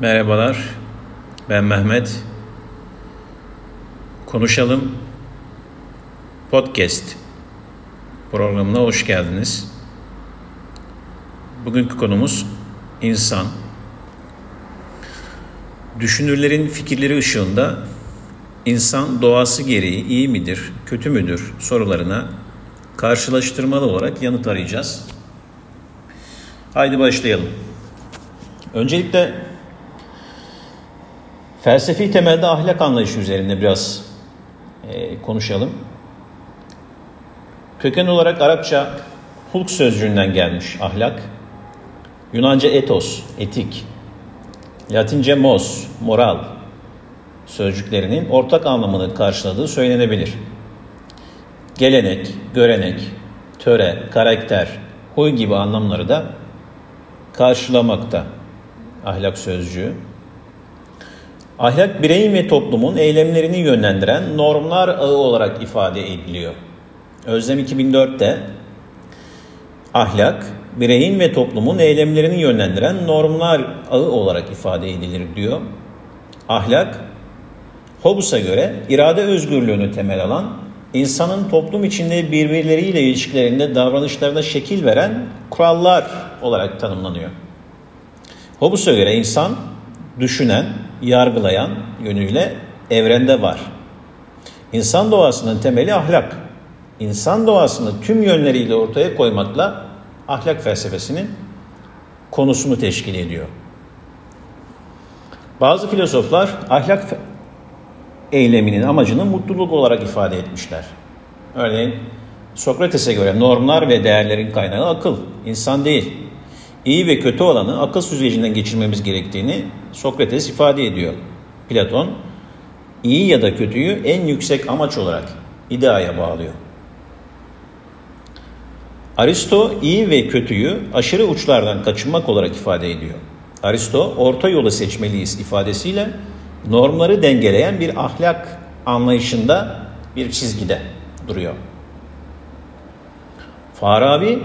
Merhabalar, ben Mehmet. Konuşalım podcast programına hoş geldiniz. Bugünkü konumuz insan. Düşünürlerin fikirleri ışığında insan doğası gereği iyi midir, kötü müdür sorularına karşılaştırmalı olarak yanıt arayacağız. Haydi başlayalım. Öncelikle felsefi temelde ahlak anlayışı üzerinde biraz e, konuşalım. Köken olarak Arapça hulk sözcüğünden gelmiş ahlak. Yunanca etos, etik. Latince mos, moral sözcüklerinin ortak anlamını karşıladığı söylenebilir. Gelenek, görenek, töre, karakter, huy gibi anlamları da karşılamakta ahlak sözcüğü. Ahlak bireyin ve toplumun eylemlerini yönlendiren normlar ağı olarak ifade ediliyor. Özlem 2004'te ahlak bireyin ve toplumun eylemlerini yönlendiren normlar ağı olarak ifade edilir diyor. Ahlak Hobbes'a göre irade özgürlüğünü temel alan, insanın toplum içinde birbirleriyle ilişkilerinde davranışlarına şekil veren kurallar olarak tanımlanıyor. Hobbes'a göre insan düşünen, yargılayan yönüyle evrende var. İnsan doğasının temeli ahlak. İnsan doğasını tüm yönleriyle ortaya koymakla ahlak felsefesinin konusunu teşkil ediyor. Bazı filozoflar ahlak eyleminin amacını mutluluk olarak ifade etmişler. Örneğin Sokrates'e göre normlar ve değerlerin kaynağı akıl, insan değil. İyi ve kötü olanı akıl süzgecinden geçirmemiz gerektiğini Sokrates ifade ediyor. Platon, iyi ya da kötüyü en yüksek amaç olarak ideaya bağlıyor. Aristo iyi ve kötüyü aşırı uçlardan kaçınmak olarak ifade ediyor. Aristo orta yolu seçmeliyiz ifadesiyle normları dengeleyen bir ahlak anlayışında bir çizgide duruyor. Farabi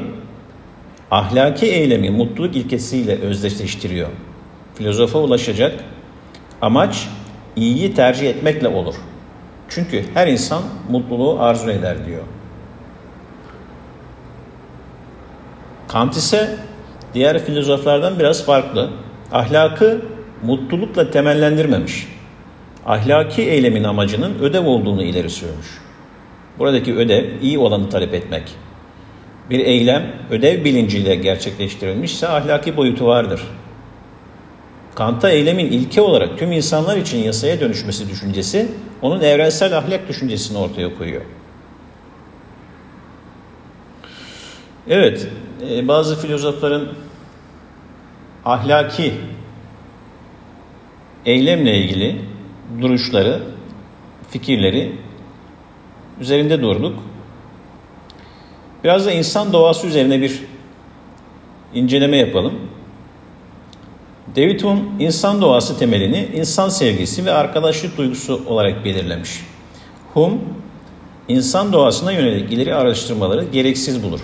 ahlaki eylemi mutluluk ilkesiyle özdeşleştiriyor. Filozofa ulaşacak amaç iyiyi tercih etmekle olur. Çünkü her insan mutluluğu arzu eder diyor. Kant ise diğer filozoflardan biraz farklı. Ahlakı mutlulukla temellendirmemiş. Ahlaki eylemin amacının ödev olduğunu ileri sürmüş. Buradaki ödev iyi olanı talep etmek. Bir eylem ödev bilinciyle gerçekleştirilmişse ahlaki boyutu vardır. Kant'a eylemin ilke olarak tüm insanlar için yasaya dönüşmesi düşüncesi onun evrensel ahlak düşüncesini ortaya koyuyor. Evet, e, bazı filozofların ahlaki eylemle ilgili duruşları, fikirleri üzerinde durduk. Biraz da insan doğası üzerine bir inceleme yapalım. David Hume insan doğası temelini insan sevgisi ve arkadaşlık duygusu olarak belirlemiş. Hume insan doğasına yönelik ileri araştırmaları gereksiz bulur.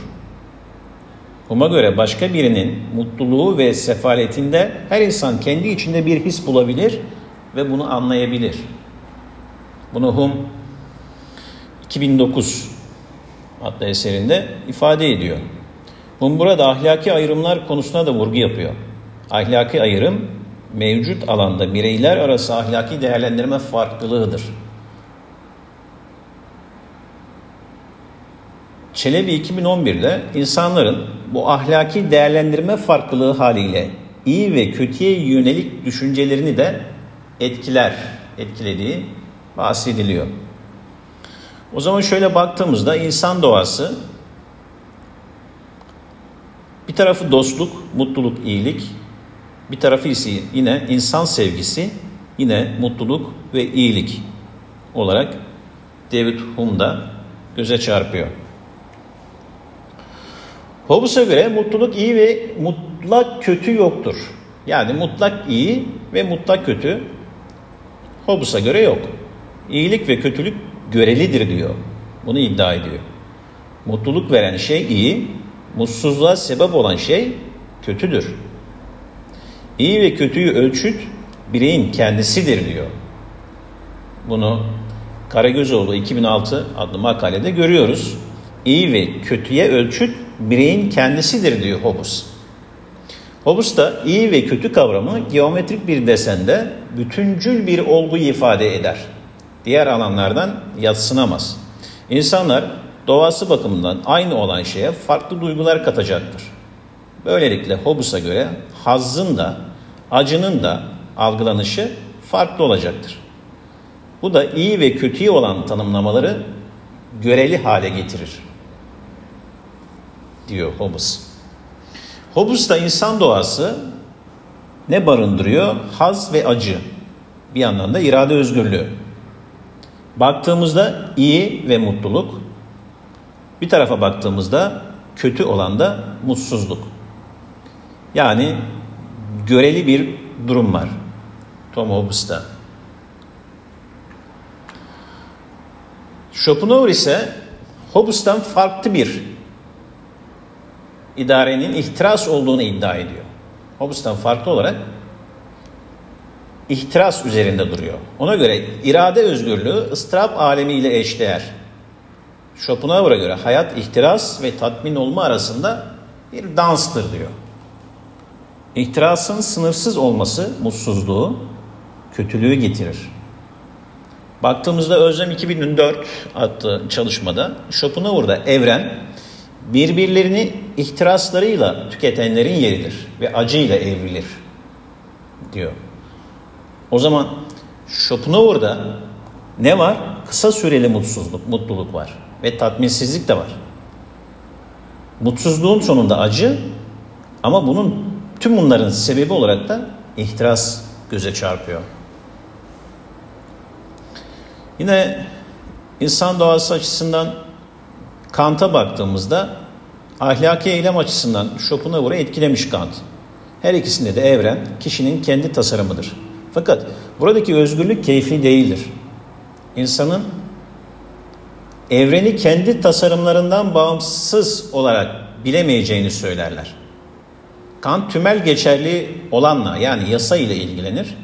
Hume'a göre başka birinin mutluluğu ve sefaletinde her insan kendi içinde bir his bulabilir ve bunu anlayabilir. Bunu Hume 2009 adlı eserinde ifade ediyor. Hume burada ahlaki ayrımlar konusuna da vurgu yapıyor. Ahlaki ayrım mevcut alanda bireyler arası ahlaki değerlendirme farklılığıdır. Çelebi 2011'de insanların bu ahlaki değerlendirme farklılığı haliyle iyi ve kötüye yönelik düşüncelerini de etkiler, etkilediği bahsediliyor. O zaman şöyle baktığımızda insan doğası bir tarafı dostluk, mutluluk, iyilik, bir tarafı ise yine insan sevgisi, yine mutluluk ve iyilik olarak David Hume'da göze çarpıyor. Hobbes'a göre mutluluk iyi ve mutlak kötü yoktur. Yani mutlak iyi ve mutlak kötü Hobbes'a göre yok. İyilik ve kötülük görelidir diyor. Bunu iddia ediyor. Mutluluk veren şey iyi, mutsuzluğa sebep olan şey kötüdür. İyi ve kötüyü ölçüt bireyin kendisidir diyor. Bunu Karagözoğlu 2006 adlı makalede görüyoruz. İyi ve kötüye ölçüt bireyin kendisidir diyor Hobbes. Hobbes da iyi ve kötü kavramı geometrik bir desende bütüncül bir olguyu ifade eder. Diğer alanlardan yatsınamaz. İnsanlar doğası bakımından aynı olan şeye farklı duygular katacaktır. Böylelikle Hobbes'a göre hazzın da acının da algılanışı farklı olacaktır. Bu da iyi ve kötüyü olan tanımlamaları göreli hale getirir diyor Hobbes. Hobbes'ta insan doğası ne barındırıyor? Haz ve acı. Bir yandan da irade özgürlüğü. Baktığımızda iyi ve mutluluk. Bir tarafa baktığımızda kötü olan da mutsuzluk. Yani göreli bir durum var. Tom Hobbes'ta. Schopenhauer ise Hobbes'tan farklı bir idarenin ihtiras olduğunu iddia ediyor. Hobbes'tan farklı olarak ihtiras üzerinde duruyor. Ona göre irade özgürlüğü ıstırap alemiyle eşdeğer. Schopenhauer'a göre hayat ihtiras ve tatmin olma arasında bir danstır diyor. İhtirasın sınırsız olması mutsuzluğu, kötülüğü getirir. Baktığımızda Özlem 2004 adlı çalışmada Schopenhauer'da evren birbirlerini ihtiraslarıyla tüketenlerin yeridir ve acıyla evrilir diyor. O zaman Schopenhauer'da ne var? Kısa süreli mutsuzluk, mutluluk var ve tatminsizlik de var. Mutsuzluğun sonunda acı ama bunun tüm bunların sebebi olarak da ihtiras göze çarpıyor. Yine insan doğası açısından Kant'a baktığımızda ahlaki eylem açısından Schopenhauer'ı etkilemiş Kant. Her ikisinde de evren kişinin kendi tasarımıdır. Fakat buradaki özgürlük keyfi değildir. İnsanın evreni kendi tasarımlarından bağımsız olarak bilemeyeceğini söylerler. Kant tümel geçerli olanla yani yasa ile ilgilenir.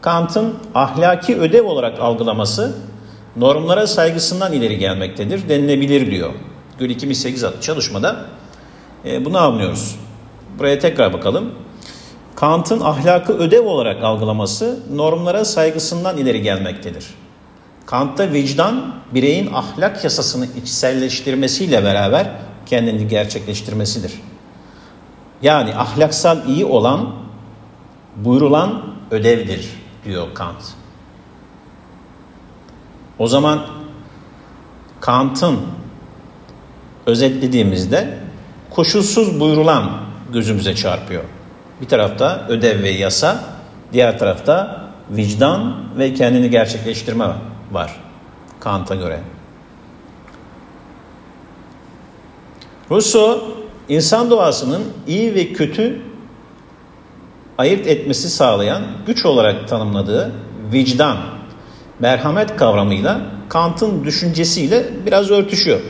Kant'ın ahlaki ödev olarak algılaması normlara saygısından ileri gelmektedir denilebilir diyor. Gül 2008 adlı çalışmada e, bunu anlıyoruz. Buraya tekrar bakalım. Kant'ın ahlakı ödev olarak algılaması normlara saygısından ileri gelmektedir. Kant'ta vicdan bireyin ahlak yasasını içselleştirmesiyle beraber kendini gerçekleştirmesidir. Yani ahlaksal iyi olan buyurulan ödevdir diyor Kant. O zaman Kant'ın özetlediğimizde koşulsuz buyurulan gözümüze çarpıyor. Bir tarafta ödev ve yasa, diğer tarafta vicdan ve kendini gerçekleştirme var Kant'a göre. Rousseau insan doğasının iyi ve kötü ayırt etmesi sağlayan güç olarak tanımladığı vicdan, merhamet kavramıyla Kant'ın düşüncesiyle biraz örtüşüyor.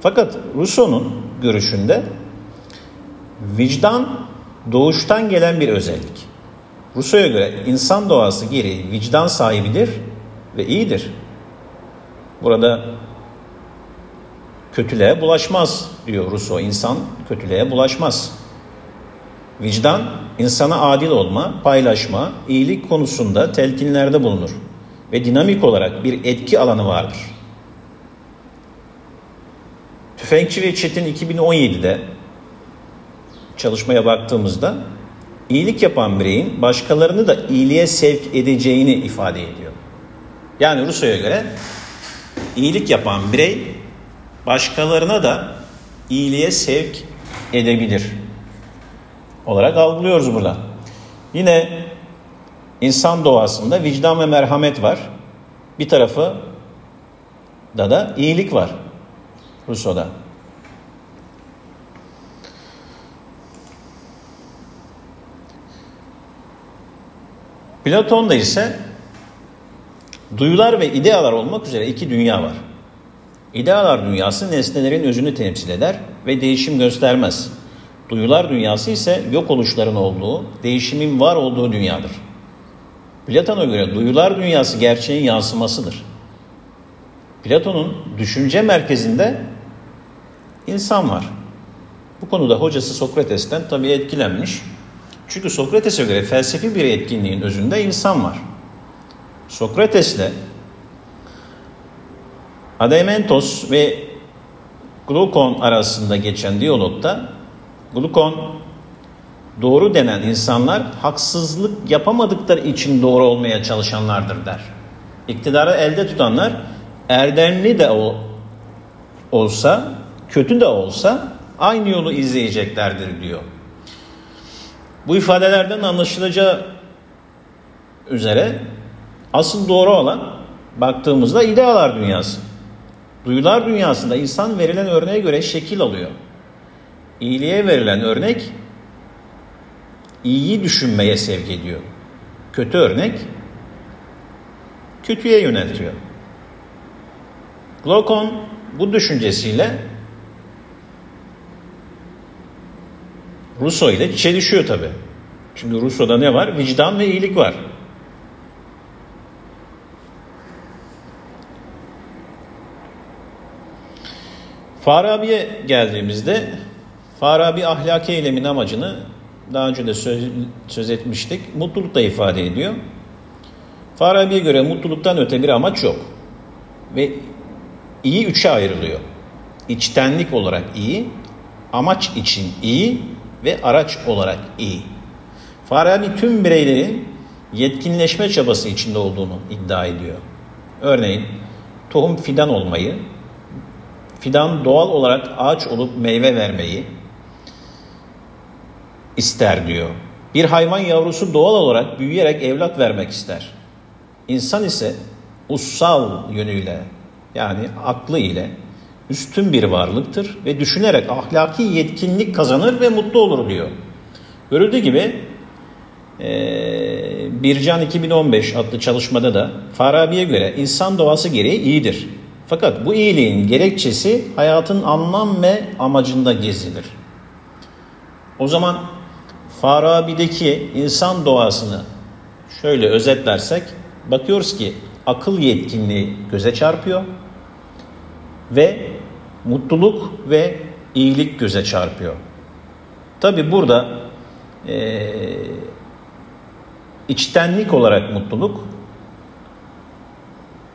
Fakat Rousseau'nun görüşünde vicdan doğuştan gelen bir özellik. Rousseau'ya göre insan doğası gereği vicdan sahibidir ve iyidir. Burada kötülüğe bulaşmaz diyor Rousseau. İnsan kötülüğe bulaşmaz. Vicdan insana adil olma, paylaşma, iyilik konusunda telkinlerde bulunur ve dinamik olarak bir etki alanı vardır. Tüfekçi ve Çetin 2017'de çalışmaya baktığımızda iyilik yapan bireyin başkalarını da iyiliğe sevk edeceğini ifade ediyor. Yani Rusya'ya göre iyilik yapan birey başkalarına da iyiliğe sevk edebilir olarak algılıyoruz burada. Yine insan doğasında vicdan ve merhamet var. Bir tarafı da da iyilik var. Rousseau'da. Platon'da ise duyular ve idealar olmak üzere iki dünya var. İdealar dünyası nesnelerin özünü temsil eder ve değişim göstermez. Duyular dünyası ise yok oluşların olduğu, değişimin var olduğu dünyadır. Platon'a göre duyular dünyası gerçeğin yansımasıdır. Platon'un düşünce merkezinde insan var. Bu konuda hocası Sokrates'ten tabii etkilenmiş. Çünkü Sokrates'e göre felsefi bir etkinliğin özünde insan var. Sokrates'le Adeimentos ve Glukon arasında geçen diyalogda Glukon doğru denen insanlar haksızlık yapamadıkları için doğru olmaya çalışanlardır der. İktidarı elde tutanlar erdemli de o, olsa, kötü de olsa aynı yolu izleyeceklerdir diyor. Bu ifadelerden anlaşılacağı üzere asıl doğru olan baktığımızda idealar dünyası. Duyular dünyasında insan verilen örneğe göre şekil alıyor. İyiliğe verilen örnek iyiyi düşünmeye sevk ediyor. Kötü örnek kötüye yöneltiyor. Glocon bu düşüncesiyle Rousseau ile çelişiyor tabi. Çünkü Rousseau'da ne var? Vicdan ve iyilik var. Farabi'ye geldiğimizde Farabi ahlaki eylemin amacını daha önce de söz, söz etmiştik. Mutluluk da ifade ediyor. Farabi'ye göre mutluluktan öte bir amaç yok. Ve iyi üçe ayrılıyor. İçtenlik olarak iyi, amaç için iyi ve araç olarak iyi. Farabi tüm bireylerin yetkinleşme çabası içinde olduğunu iddia ediyor. Örneğin tohum fidan olmayı, fidan doğal olarak ağaç olup meyve vermeyi ister diyor. Bir hayvan yavrusu doğal olarak büyüyerek evlat vermek ister. İnsan ise ussal yönüyle yani aklı ile üstün bir varlıktır ve düşünerek ahlaki yetkinlik kazanır ve mutlu olur diyor. Görüldüğü gibi e, Bircan 2015 adlı çalışmada da Farabi'ye göre insan doğası gereği iyidir. Fakat bu iyiliğin gerekçesi hayatın anlam ve amacında gezilir. O zaman Farabi'deki insan doğasını şöyle özetlersek bakıyoruz ki akıl yetkinliği göze çarpıyor ve mutluluk ve iyilik göze çarpıyor. Tabi burada e, içtenlik olarak mutluluk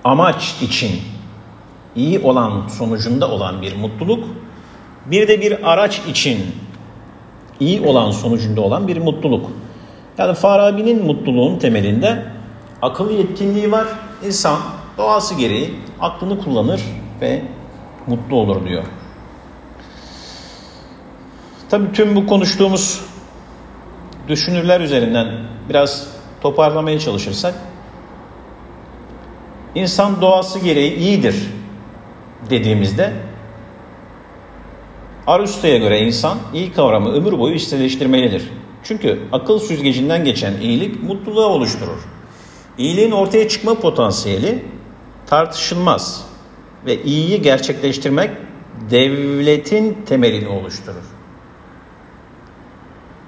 amaç için iyi olan sonucunda olan bir mutluluk bir de bir araç için iyi olan sonucunda olan bir mutluluk. Yani Farabi'nin mutluluğun temelinde akıl yetkinliği var. İnsan doğası gereği aklını kullanır ve mutlu olur diyor. Tabii tüm bu konuştuğumuz düşünürler üzerinden biraz toparlamaya çalışırsak insan doğası gereği iyidir dediğimizde Aristo'ya göre insan iyi kavramı ömür boyu içselleştirmelidir. Çünkü akıl süzgecinden geçen iyilik mutluluğa oluşturur. İyiliğin ortaya çıkma potansiyeli tartışılmaz ve iyiyi gerçekleştirmek devletin temelini oluşturur.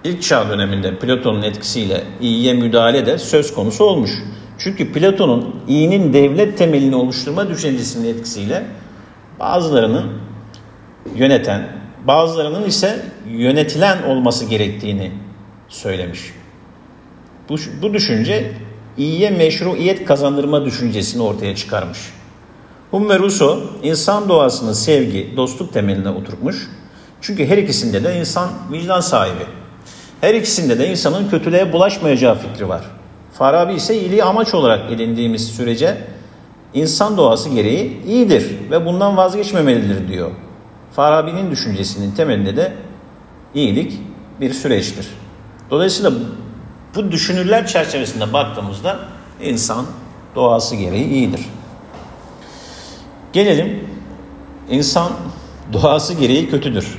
İlk çağ döneminde Platon'un etkisiyle iyiye müdahale de söz konusu olmuş. Çünkü Platon'un iyinin devlet temelini oluşturma düşüncesinin etkisiyle bazılarının yöneten, bazılarının ise yönetilen olması gerektiğini söylemiş. Bu, bu düşünce iyiye meşruiyet kazandırma düşüncesini ortaya çıkarmış. Hume Rousseau insan doğasını sevgi, dostluk temeline oturtmuş. Çünkü her ikisinde de insan vicdan sahibi. Her ikisinde de insanın kötülüğe bulaşmayacağı fikri var. Farabi ise iyiliği amaç olarak edindiğimiz sürece insan doğası gereği iyidir ve bundan vazgeçmemelidir diyor. Farabi'nin düşüncesinin temelinde de iyilik bir süreçtir. Dolayısıyla bu düşünürler çerçevesinde baktığımızda insan doğası gereği iyidir. Gelelim insan doğası gereği kötüdür.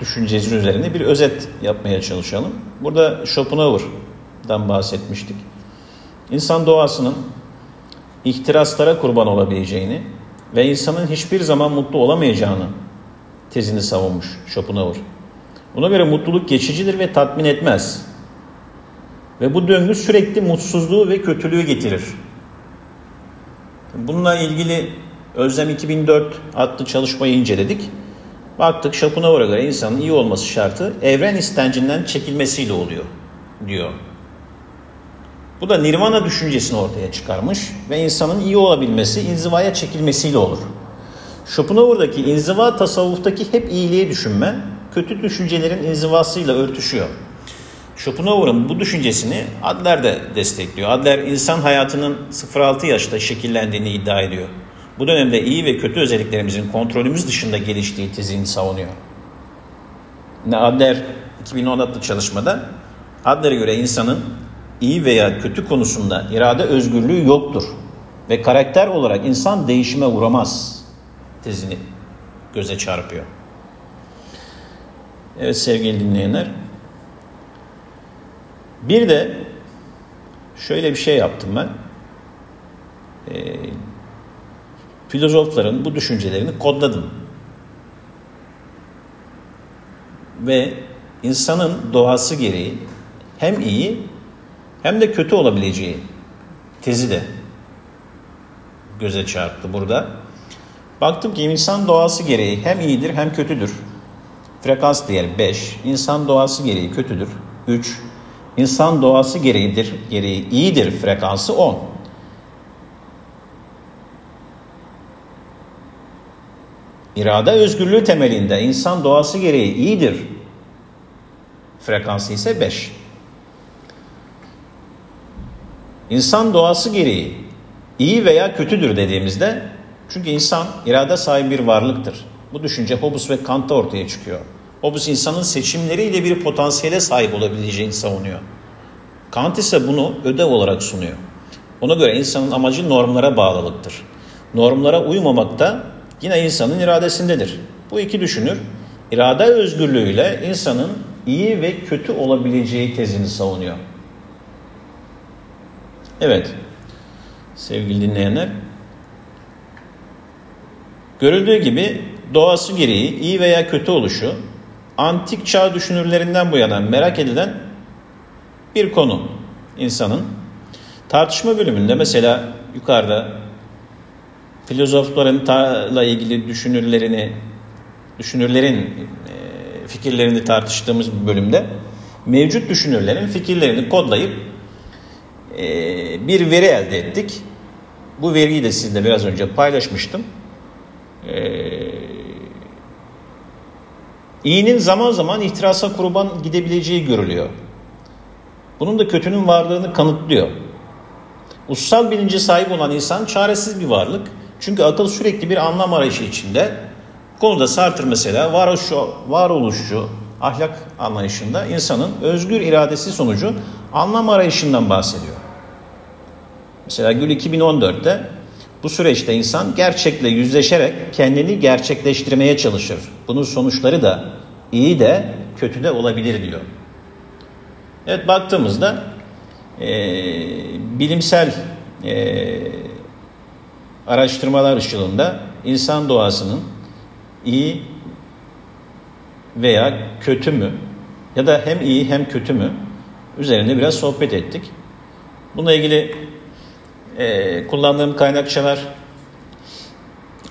Düşüncesi üzerine bir özet yapmaya çalışalım. Burada Schopenhauer'dan bahsetmiştik. İnsan doğasının ihtiraslara kurban olabileceğini ve insanın hiçbir zaman mutlu olamayacağını tezini savunmuş Schopenhauer. Buna göre mutluluk geçicidir ve tatmin etmez. Ve bu döngü sürekli mutsuzluğu ve kötülüğü getirir. Bununla ilgili Özlem 2004 adlı çalışmayı inceledik. Baktık Schopenhauer'a göre insanın iyi olması şartı evren istencinden çekilmesiyle oluyor diyor. Bu da nirvana düşüncesini ortaya çıkarmış ve insanın iyi olabilmesi inzivaya çekilmesiyle olur. Schopenhauer'daki inziva tasavvuftaki hep iyiliği düşünme, kötü düşüncelerin inzivasıyla örtüşüyor. Schopenhauer'ın bu düşüncesini Adler de destekliyor. Adler insan hayatının 0-6 yaşta şekillendiğini iddia ediyor. Bu dönemde iyi ve kötü özelliklerimizin kontrolümüz dışında geliştiği tezini savunuyor. Adler 2016 çalışmada Adler'e göre insanın iyi veya kötü konusunda irade özgürlüğü yoktur ve karakter olarak insan değişime uğramaz tezini göze çarpıyor. Evet sevgili dinleyenler. Bir de şöyle bir şey yaptım ben. E, filozofların bu düşüncelerini kodladım. Ve insanın doğası gereği hem iyi hem de kötü olabileceği tezi de göze çarptı burada. Baktım ki insan doğası gereği hem iyidir hem kötüdür. Frekans değeri 5. İnsan doğası gereği kötüdür. 3. İnsan doğası gereğidir, gereği iyidir frekansı 10. İrade özgürlüğü temelinde insan doğası gereği iyidir frekansı ise 5. İnsan doğası gereği iyi veya kötüdür dediğimizde çünkü insan irade sahibi bir varlıktır. Bu düşünce Hobbes ve Kant'ta ortaya çıkıyor. Hobbes insanın seçimleriyle bir potansiyele sahip olabileceğini savunuyor. Kant ise bunu ödev olarak sunuyor. Ona göre insanın amacı normlara bağlılıktır. Normlara uymamak da yine insanın iradesindedir. Bu iki düşünür irade özgürlüğüyle insanın iyi ve kötü olabileceği tezini savunuyor. Evet, sevgili dinleyenler, görüldüğü gibi doğası gereği iyi veya kötü oluşu antik çağ düşünürlerinden bu yana merak edilen bir konu insanın. Tartışma bölümünde mesela yukarıda filozofların ile ilgili düşünürlerini, düşünürlerin e, fikirlerini tartıştığımız bir bölümde mevcut düşünürlerin fikirlerini kodlayıp e, bir veri elde ettik. Bu veriyi de sizinle biraz önce paylaşmıştım. Eee İyinin zaman zaman ihtirasa kurban gidebileceği görülüyor. Bunun da kötünün varlığını kanıtlıyor. Ussal bilince sahip olan insan çaresiz bir varlık. Çünkü akıl sürekli bir anlam arayışı içinde. Bu konuda Sartre mesela varoluşçu, varoluşçu ahlak anlayışında insanın özgür iradesi sonucu anlam arayışından bahsediyor. Mesela Gül 2014'te bu süreçte insan gerçekle yüzleşerek kendini gerçekleştirmeye çalışır. Bunun sonuçları da iyi de kötü de olabilir diyor. Evet baktığımızda e, bilimsel e, araştırmalar ışığında insan doğasının iyi veya kötü mü ya da hem iyi hem kötü mü üzerinde biraz sohbet ettik. Bununla ilgili e, kullandığım kaynakçalar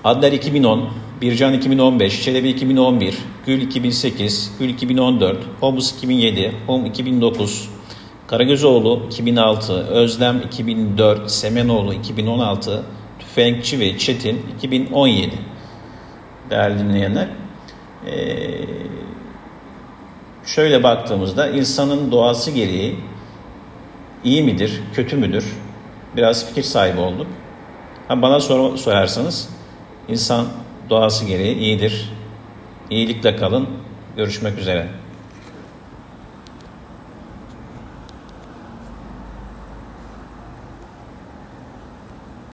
Adler 2010, Bircan 2015, Çelebi 2011, Gül 2008, Gül 2014, Hobbes 2007, Hom 2009, Karagözoğlu 2006, Özlem 2004, Semenoğlu 2016, Tüfekçi ve Çetin 2017. Değerli dinleyenler, ee, şöyle baktığımızda insanın doğası gereği iyi midir, kötü müdür? Biraz fikir sahibi olduk. Ha, bana sor, sorarsanız insan doğası gereği iyidir. İyilikle kalın. Görüşmek üzere.